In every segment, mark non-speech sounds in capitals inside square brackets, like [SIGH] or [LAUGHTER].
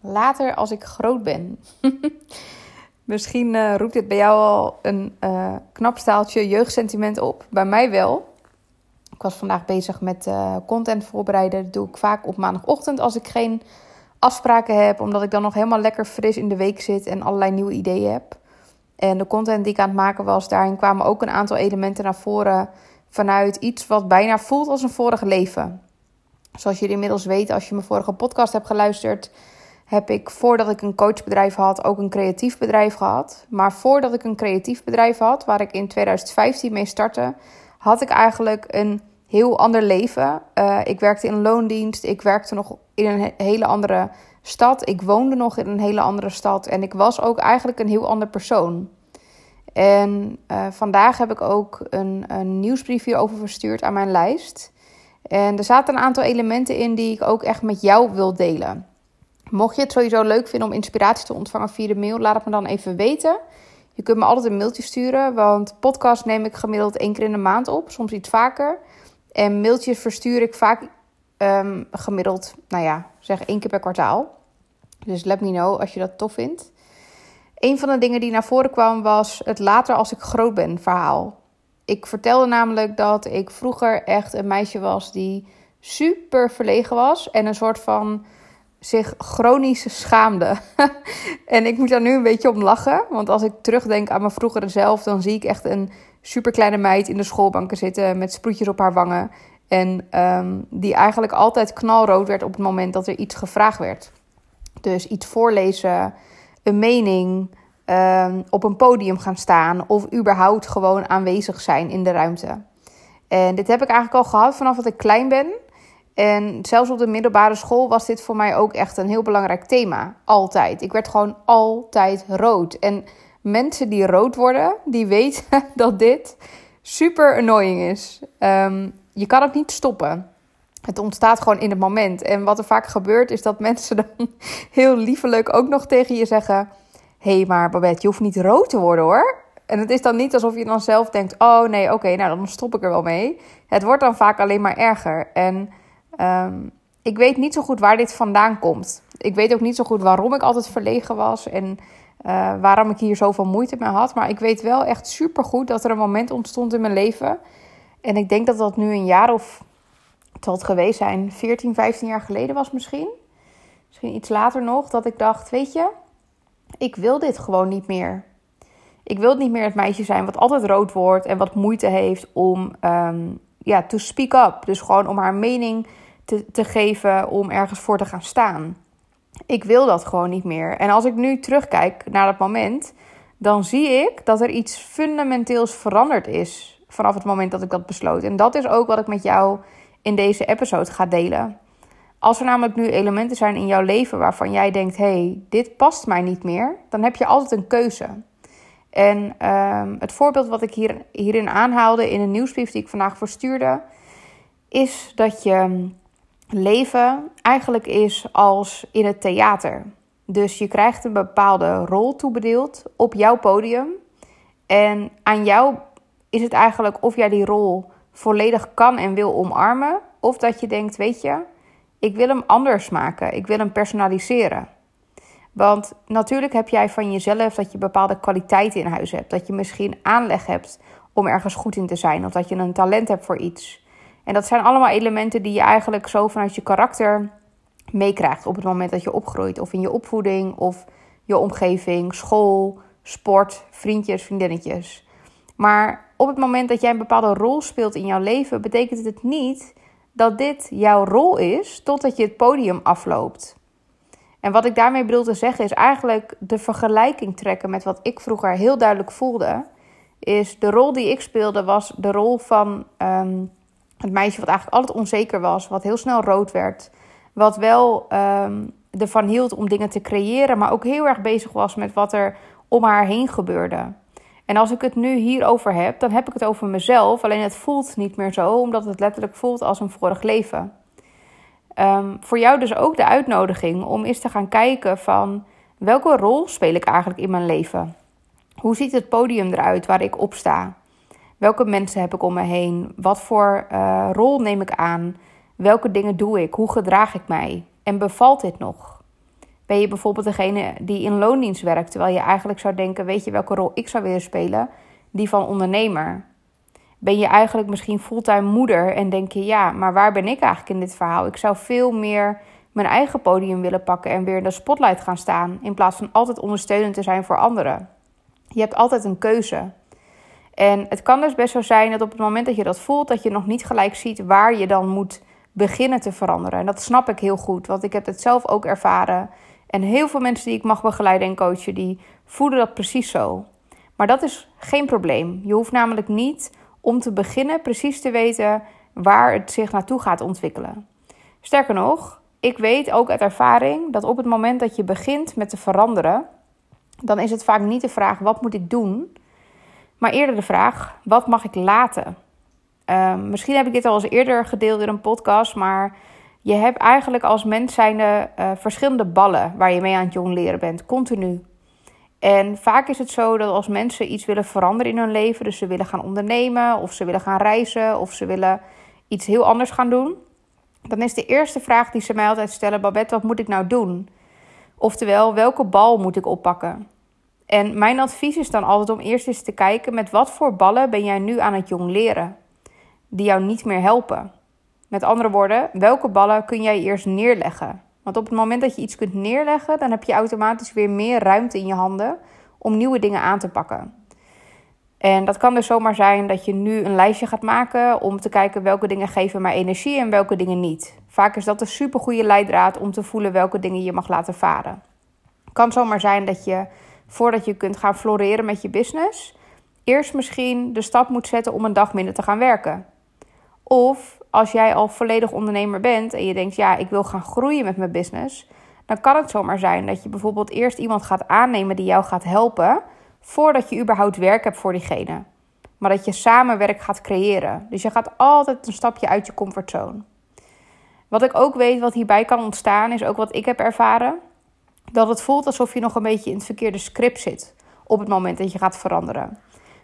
Later als ik groot ben. [LAUGHS] Misschien uh, roept dit bij jou al een uh, knap staaltje jeugdsentiment op. Bij mij wel. Ik was vandaag bezig met uh, content voorbereiden. Dat doe ik vaak op maandagochtend als ik geen afspraken heb. Omdat ik dan nog helemaal lekker fris in de week zit en allerlei nieuwe ideeën heb. En de content die ik aan het maken was, daarin kwamen ook een aantal elementen naar voren vanuit iets wat bijna voelt als een vorige leven. Zoals jullie inmiddels weten, als je mijn vorige podcast hebt geluisterd, heb ik voordat ik een coachbedrijf had ook een creatief bedrijf gehad. Maar voordat ik een creatief bedrijf had, waar ik in 2015 mee startte, had ik eigenlijk een heel ander leven. Uh, ik werkte in een loondienst, ik werkte nog in een hele andere stad, ik woonde nog in een hele andere stad en ik was ook eigenlijk een heel ander persoon. En uh, vandaag heb ik ook een, een nieuwsbrief hierover verstuurd aan mijn lijst. En er zaten een aantal elementen in die ik ook echt met jou wil delen. Mocht je het sowieso leuk vinden om inspiratie te ontvangen via de mail, laat het me dan even weten. Je kunt me altijd een mailtje sturen, want podcast neem ik gemiddeld één keer in de maand op, soms iets vaker. En mailtjes verstuur ik vaak um, gemiddeld, nou ja, zeg één keer per kwartaal. Dus let me know als je dat tof vindt. Een van de dingen die naar voren kwam was het later als ik groot ben verhaal. Ik vertelde namelijk dat ik vroeger echt een meisje was die super verlegen was en een soort van zich chronisch schaamde. [LAUGHS] en ik moet daar nu een beetje om lachen, want als ik terugdenk aan mijn vroegere zelf, dan zie ik echt een super kleine meid in de schoolbanken zitten met sproetjes op haar wangen en um, die eigenlijk altijd knalrood werd op het moment dat er iets gevraagd werd. Dus iets voorlezen, een mening, um, op een podium gaan staan of überhaupt gewoon aanwezig zijn in de ruimte. En dit heb ik eigenlijk al gehad vanaf dat ik klein ben. En zelfs op de middelbare school was dit voor mij ook echt een heel belangrijk thema. Altijd. Ik werd gewoon altijd rood. En mensen die rood worden, die [LAUGHS] weten dat dit super annoying is. Um, je kan het niet stoppen. Het ontstaat gewoon in het moment. En wat er vaak gebeurt, is dat [LAUGHS] mensen dan heel liefelijk ook nog tegen je zeggen: Hé, hey, maar Babette, je hoeft niet rood te worden hoor. En het is dan niet alsof je dan zelf denkt: Oh nee, oké, nou dan stop ik er wel mee. Het wordt dan vaak alleen maar erger. En um, ik weet niet zo goed waar dit vandaan komt. Ik weet ook niet zo goed waarom ik altijd verlegen was en uh, waarom ik hier zoveel moeite mee had. Maar ik weet wel echt super goed dat er een moment ontstond in mijn leven. En ik denk dat dat nu een jaar of het geweest zijn, 14, 15 jaar geleden was misschien. Misschien iets later nog, dat ik dacht, weet je, ik wil dit gewoon niet meer. Ik wil niet meer het meisje zijn wat altijd rood wordt en wat moeite heeft om um, ja, to speak up. Dus gewoon om haar mening te, geven, om ergens voor te gaan staan. Ik wil dat gewoon niet meer. En als ik nu terugkijk naar dat moment, dan zie ik dat er iets fundamenteels veranderd is vanaf het moment dat ik dat besloot. En dat is ook wat ik met jou in deze episode ga delen. Als er namelijk nu elementen zijn in jouw leven waarvan jij denkt: hé, hey, dit past mij niet meer, dan heb je altijd een keuze. En um, het voorbeeld wat ik hier, hierin aanhaalde in een nieuwsbrief die ik vandaag verstuurde, is dat je leven eigenlijk is als in het theater. Dus je krijgt een bepaalde rol toebedeeld op jouw podium. En aan jou is het eigenlijk of jij die rol volledig kan en wil omarmen, of dat je denkt: weet je, ik wil hem anders maken, ik wil hem personaliseren. Want natuurlijk heb jij van jezelf dat je bepaalde kwaliteiten in huis hebt. Dat je misschien aanleg hebt om ergens goed in te zijn. Of dat je een talent hebt voor iets. En dat zijn allemaal elementen die je eigenlijk zo vanuit je karakter meekrijgt op het moment dat je opgroeit. Of in je opvoeding, of je omgeving, school, sport, vriendjes, vriendinnetjes. Maar op het moment dat jij een bepaalde rol speelt in jouw leven, betekent het niet dat dit jouw rol is totdat je het podium afloopt. En wat ik daarmee bedoel te zeggen is eigenlijk de vergelijking trekken met wat ik vroeger heel duidelijk voelde. Is de rol die ik speelde was de rol van um, het meisje wat eigenlijk altijd onzeker was, wat heel snel rood werd. Wat wel um, ervan hield om dingen te creëren, maar ook heel erg bezig was met wat er om haar heen gebeurde. En als ik het nu hierover heb, dan heb ik het over mezelf. Alleen het voelt niet meer zo, omdat het letterlijk voelt als een vorig leven. Um, voor jou dus ook de uitnodiging om eens te gaan kijken van welke rol speel ik eigenlijk in mijn leven? Hoe ziet het podium eruit waar ik op sta? Welke mensen heb ik om me heen? Wat voor uh, rol neem ik aan? Welke dingen doe ik? Hoe gedraag ik mij? En bevalt dit nog? Ben je bijvoorbeeld degene die in loondienst werkt, terwijl je eigenlijk zou denken: weet je welke rol ik zou willen spelen? Die van ondernemer. Ben je eigenlijk misschien fulltime moeder en denk je: ja, maar waar ben ik eigenlijk in dit verhaal? Ik zou veel meer mijn eigen podium willen pakken en weer in de spotlight gaan staan, in plaats van altijd ondersteunend te zijn voor anderen. Je hebt altijd een keuze. En het kan dus best zo zijn dat op het moment dat je dat voelt, dat je nog niet gelijk ziet waar je dan moet beginnen te veranderen. En dat snap ik heel goed, want ik heb het zelf ook ervaren. En heel veel mensen die ik mag begeleiden en coachen, die voelen dat precies zo. Maar dat is geen probleem. Je hoeft namelijk niet om te beginnen precies te weten waar het zich naartoe gaat ontwikkelen. Sterker nog, ik weet ook uit ervaring dat op het moment dat je begint met te veranderen, dan is het vaak niet de vraag wat moet ik doen, maar eerder de vraag wat mag ik laten. Ehm, misschien heb ik dit al eens eerder gedeeld in een podcast, maar je hebt eigenlijk als mens zijnde uh, verschillende ballen waar je mee aan het jong leren bent, continu. En vaak is het zo dat als mensen iets willen veranderen in hun leven, dus ze willen gaan ondernemen, of ze willen gaan reizen, of ze willen iets heel anders gaan doen, dan is de eerste vraag die ze mij altijd stellen: Babette, wat moet ik nou doen? Oftewel, welke bal moet ik oppakken? En mijn advies is dan altijd om eerst eens te kijken met wat voor ballen ben jij nu aan het jong leren, die jou niet meer helpen. Met andere woorden, welke ballen kun jij eerst neerleggen? Want op het moment dat je iets kunt neerleggen, dan heb je automatisch weer meer ruimte in je handen om nieuwe dingen aan te pakken. En dat kan dus zomaar zijn dat je nu een lijstje gaat maken om te kijken welke dingen geven mij energie en welke dingen niet. Vaak is dat een supergoeie leidraad om te voelen welke dingen je mag laten varen. Het kan zomaar zijn dat je voordat je kunt gaan floreren met je business, eerst misschien de stap moet zetten om een dag minder te gaan werken. Of als jij al volledig ondernemer bent en je denkt, ja, ik wil gaan groeien met mijn business, dan kan het zomaar zijn dat je bijvoorbeeld eerst iemand gaat aannemen die jou gaat helpen voordat je überhaupt werk hebt voor diegene. Maar dat je samen werk gaat creëren. Dus je gaat altijd een stapje uit je comfortzone. Wat ik ook weet wat hierbij kan ontstaan, is ook wat ik heb ervaren. Dat het voelt alsof je nog een beetje in het verkeerde script zit op het moment dat je gaat veranderen.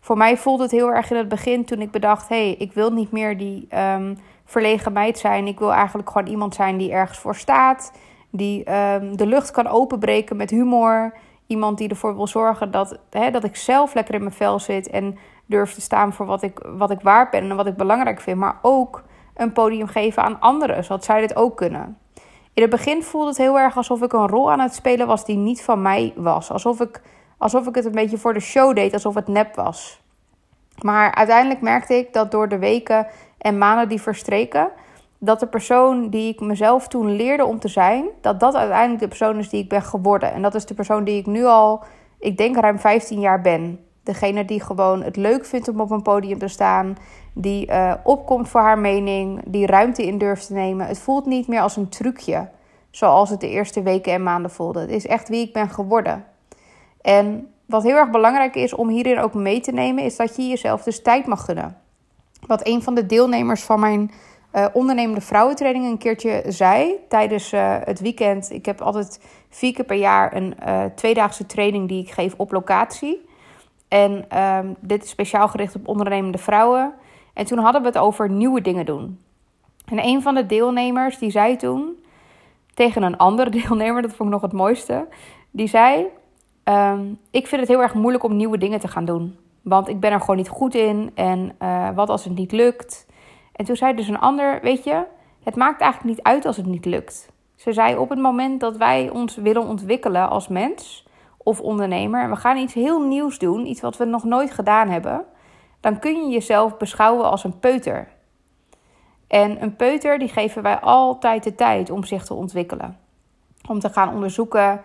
Voor mij voelde het heel erg in het begin toen ik bedacht: hé, hey, ik wil niet meer die um, verlegen meid zijn. Ik wil eigenlijk gewoon iemand zijn die ergens voor staat, die um, de lucht kan openbreken met humor. Iemand die ervoor wil zorgen dat, hè, dat ik zelf lekker in mijn vel zit en durf te staan voor wat ik, wat ik waard ben en wat ik belangrijk vind. Maar ook een podium geven aan anderen, zodat zij dit ook kunnen. In het begin voelde het heel erg alsof ik een rol aan het spelen was die niet van mij was. Alsof ik, alsof ik het een beetje voor de show deed, alsof het nep was. Maar uiteindelijk merkte ik dat door de weken en maanden die verstreken, dat de persoon die ik mezelf toen leerde om te zijn, dat dat uiteindelijk de persoon is die ik ben geworden. En dat is de persoon die ik nu al, ik denk ruim 15 jaar ben. Degene die gewoon het leuk vindt om op een podium te staan, die uh, opkomt voor haar mening, die ruimte in durft te nemen. Het voelt niet meer als een trucje, zoals het de eerste weken en maanden voelde. Het is echt wie ik ben geworden. En wat heel erg belangrijk is om hierin ook mee te nemen, is dat je jezelf dus tijd mag gunnen. Wat een van de deelnemers van mijn uh, ondernemende vrouwentraining een keertje zei tijdens uh, het weekend. Ik heb altijd vier keer per jaar een uh, tweedaagse training die ik geef op locatie. En uh, dit is speciaal gericht op ondernemende vrouwen. En toen hadden we het over nieuwe dingen doen. En een van de deelnemers die zei toen tegen een andere [LAUGHS] deelnemer, dat vond ik nog het mooiste, die zei: um, Ik vind het heel erg moeilijk om nieuwe dingen te gaan doen. Want ik ben er gewoon niet goed in. En wat als het niet lukt? En toen zei dus een ander, weet je, het maakt eigenlijk niet uit als het niet lukt. Ze zei op het moment dat wij ons willen ontwikkelen als mens of ondernemer en we gaan iets heel nieuws doen, iets wat we nog nooit gedaan hebben, dan kun je jezelf beschouwen als een peuter. En een peuter die geven wij altijd de tijd om zich te ontwikkelen. Om te gaan onderzoeken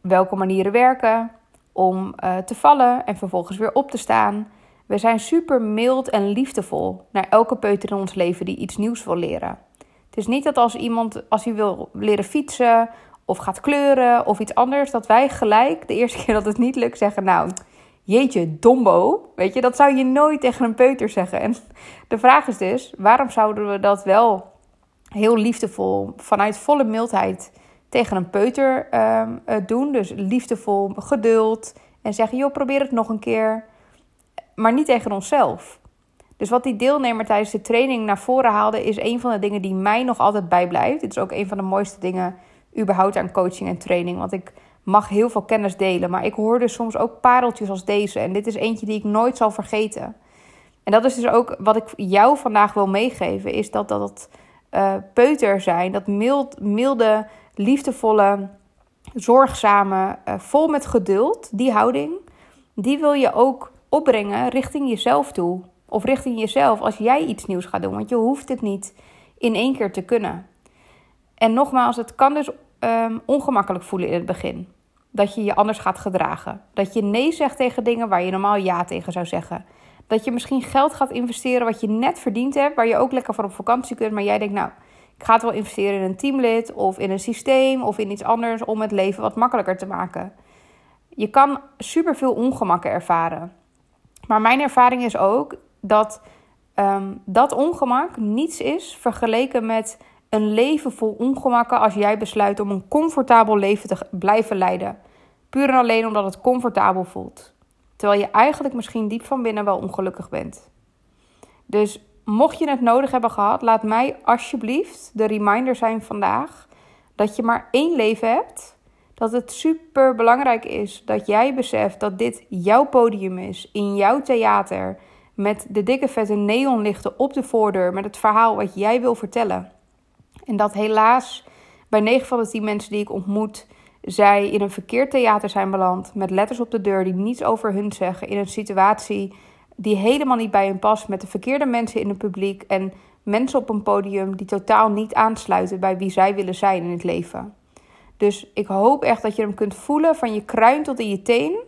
welke manieren werken, om uh, te vallen en vervolgens weer op te staan. We zijn super mild en liefdevol naar elke peuter in ons leven die iets nieuws wil leren. Het is niet dat als iemand, als hij wil leren fietsen of gaat kleuren of iets anders, dat wij gelijk de eerste keer dat het niet lukt zeggen: Nou, jeetje, dombo. Weet je, dat zou je nooit tegen een peuter zeggen. En de vraag is dus: waarom zouden we dat wel heel liefdevol, vanuit volle mildheid tegen een peuter um, doen? Dus liefdevol, geduld en zeggen: Joh, probeer het nog een keer maar niet tegen onszelf. Dus wat die deelnemer tijdens de training naar voren haalde, is een van de dingen die mij nog altijd bijblijft. Dit is ook een van de mooiste dingen überhaupt aan coaching en training. Want ik mag heel veel kennis delen. Maar ik hoor dus soms ook pareltjes als deze. En dit is eentje die ik nooit zal vergeten. En dat is dus ook wat ik jou vandaag wil meegeven. Is dat dat uh, peuter zijn. Dat mild, milde, liefdevolle, zorgzame, uh, vol met geduld. Die houding. Die wil je ook opbrengen richting jezelf toe. Of richting jezelf als jij iets nieuws gaat doen. Want je hoeft het niet in één keer te kunnen. En nogmaals, het kan dus um, ongemakkelijk voelen in het begin. Dat je je anders gaat gedragen. Dat je nee zegt tegen dingen waar je normaal ja tegen zou zeggen. Dat je misschien geld gaat investeren wat je net verdiend hebt, waar je ook lekker voor op vakantie kunt. Maar jij denkt, nou, ik ga het wel investeren in een teamlid of in een systeem of in iets anders om het leven wat makkelijker te maken. Je kan superveel ongemakken ervaren. Maar mijn ervaring is ook dat um, dat ongemak niets is vergeleken met een leven vol ongemakken als jij besluit om een comfortabel leven te blijven leiden. Puur en alleen omdat het comfortabel voelt. Terwijl je eigenlijk misschien diep van binnen wel ongelukkig bent. Dus mocht je het nodig hebben gehad, laat mij alsjeblieft de reminder zijn vandaag dat je maar één leven hebt. Dat het super belangrijk is dat jij beseft dat dit jouw podium is, in jouw theater, met de dikke vette neonlichten op de voordeur, met het verhaal wat jij wil vertellen. En dat helaas bij 9 van de 10 mensen die ik ontmoet, zij in een verkeerd theater zijn beland. Met letters op de deur die niets over hun zeggen. In een situatie die helemaal niet bij hun past. Met de verkeerde mensen in het publiek. En mensen op een podium die totaal niet aansluiten bij wie zij willen zijn in het leven. Dus ik hoop echt dat je hem kunt voelen van je kruin tot in je teen.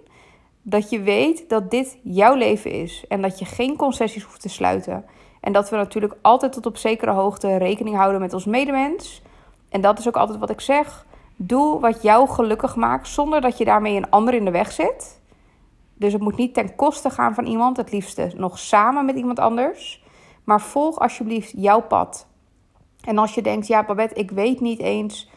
Dat je weet dat dit jouw leven is. En dat je geen concessies hoeft te sluiten. En dat we natuurlijk altijd tot op zekere hoogte rekening houden met ons medemens. En dat is ook altijd wat ik zeg. Doe wat jou gelukkig maakt zonder dat je daarmee een ander in de weg zit. Dus het moet niet ten koste gaan van iemand, het liefste nog samen met iemand anders. Maar volg alsjeblieft jouw pad. En als je denkt, ja Babette, ik weet niet eens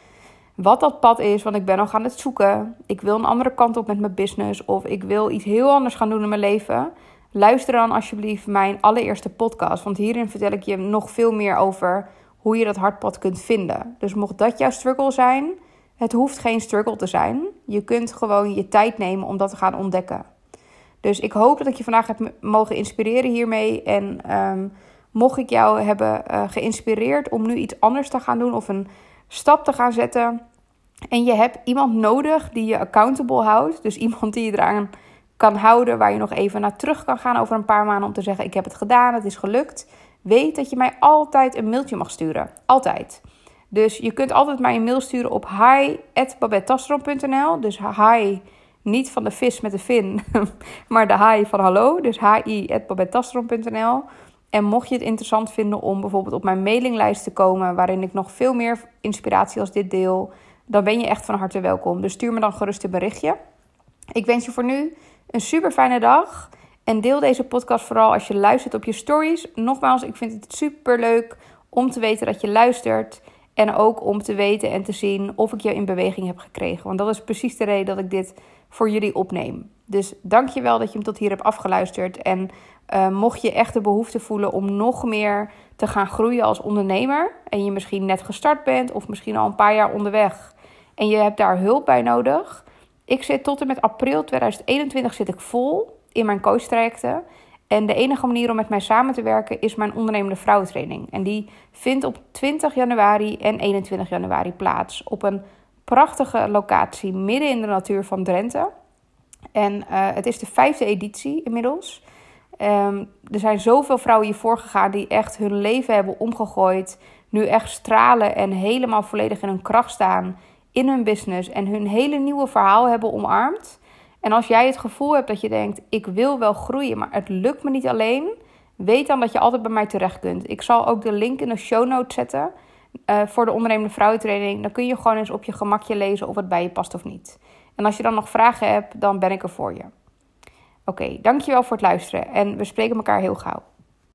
wat dat pad is, want ik ben nog aan het zoeken. Ik wil een andere kant op met mijn business of ik wil iets heel anders gaan doen in mijn leven. Luister dan alsjeblieft mijn allereerste podcast, want hierin vertel ik je nog veel meer over hoe je dat hartpad kunt vinden. Dus mocht dat jouw struggle zijn, het hoeft geen struggle te zijn. Je kunt gewoon je tijd nemen om dat te gaan ontdekken. Dus ik hoop dat ik je vandaag heb mogen inspireren hiermee. En um, mocht ik jou hebben uh, geïnspireerd om nu iets anders te gaan doen of een stap te gaan zetten. En je hebt iemand nodig die je accountable houdt. Dus [LAUGHS] iemand die je eraan kan houden, waar je nog even naar terug kan gaan over een paar maanden om te zeggen: Ik heb het gedaan, het is gelukt. Weet dat je mij altijd een mailtje mag sturen. Altijd. Dus je kunt altijd mij een mail sturen op hi.babetastron.nl. Dus hi, niet van de vis met de vin, [LAUGHS] maar de hi van hallo. Dus hi.babetastron.nl. En mocht je het interessant vinden om bijvoorbeeld op mijn mailinglijst te komen, waarin ik nog veel meer inspiratie als dit deel, dan ben je echt van harte welkom. Dus stuur me dan gerust een berichtje. Ik wens je voor nu een super fijne dag. En deel deze podcast vooral als je luistert op je stories. Nogmaals, ik vind het super leuk om te weten dat je luistert. En ook om te weten en te zien of ik je in beweging heb gekregen. Want dat is precies de reden dat ik dit voor jullie opneem. Dus dank je wel dat je hem tot hier hebt afgeluisterd. En uh, mocht je echt de behoefte voelen om nog meer te gaan groeien als ondernemer. En je misschien net gestart bent of misschien al een paar jaar onderweg. En je hebt daar hulp bij nodig. Ik zit tot en met april 2021 zit ik vol in mijn coachtrajecten. En de enige manier om met mij samen te werken is mijn ondernemende vrouwentraining. En die vindt op 20 januari en 21 januari plaats op een prachtige locatie midden in de natuur van Drenthe. En uh, het is de vijfde editie inmiddels. Um, er zijn zoveel vrouwen hiervoor gegaan die echt hun leven hebben omgegooid. Nu echt stralen en helemaal volledig in hun kracht staan in hun business. En hun hele nieuwe verhaal hebben omarmd. En als jij het gevoel hebt dat je denkt: ik wil wel groeien, maar het lukt me niet alleen. Weet dan dat je altijd bij mij terecht kunt. Ik zal ook de link in de show notes zetten uh, voor de ondernemende vrouwentraining. Dan kun je gewoon eens op je gemakje lezen of het bij je past of niet. En als je dan nog vragen hebt, dan ben ik er voor je. Oké, dankjewel voor het luisteren en we spreken elkaar heel gauw.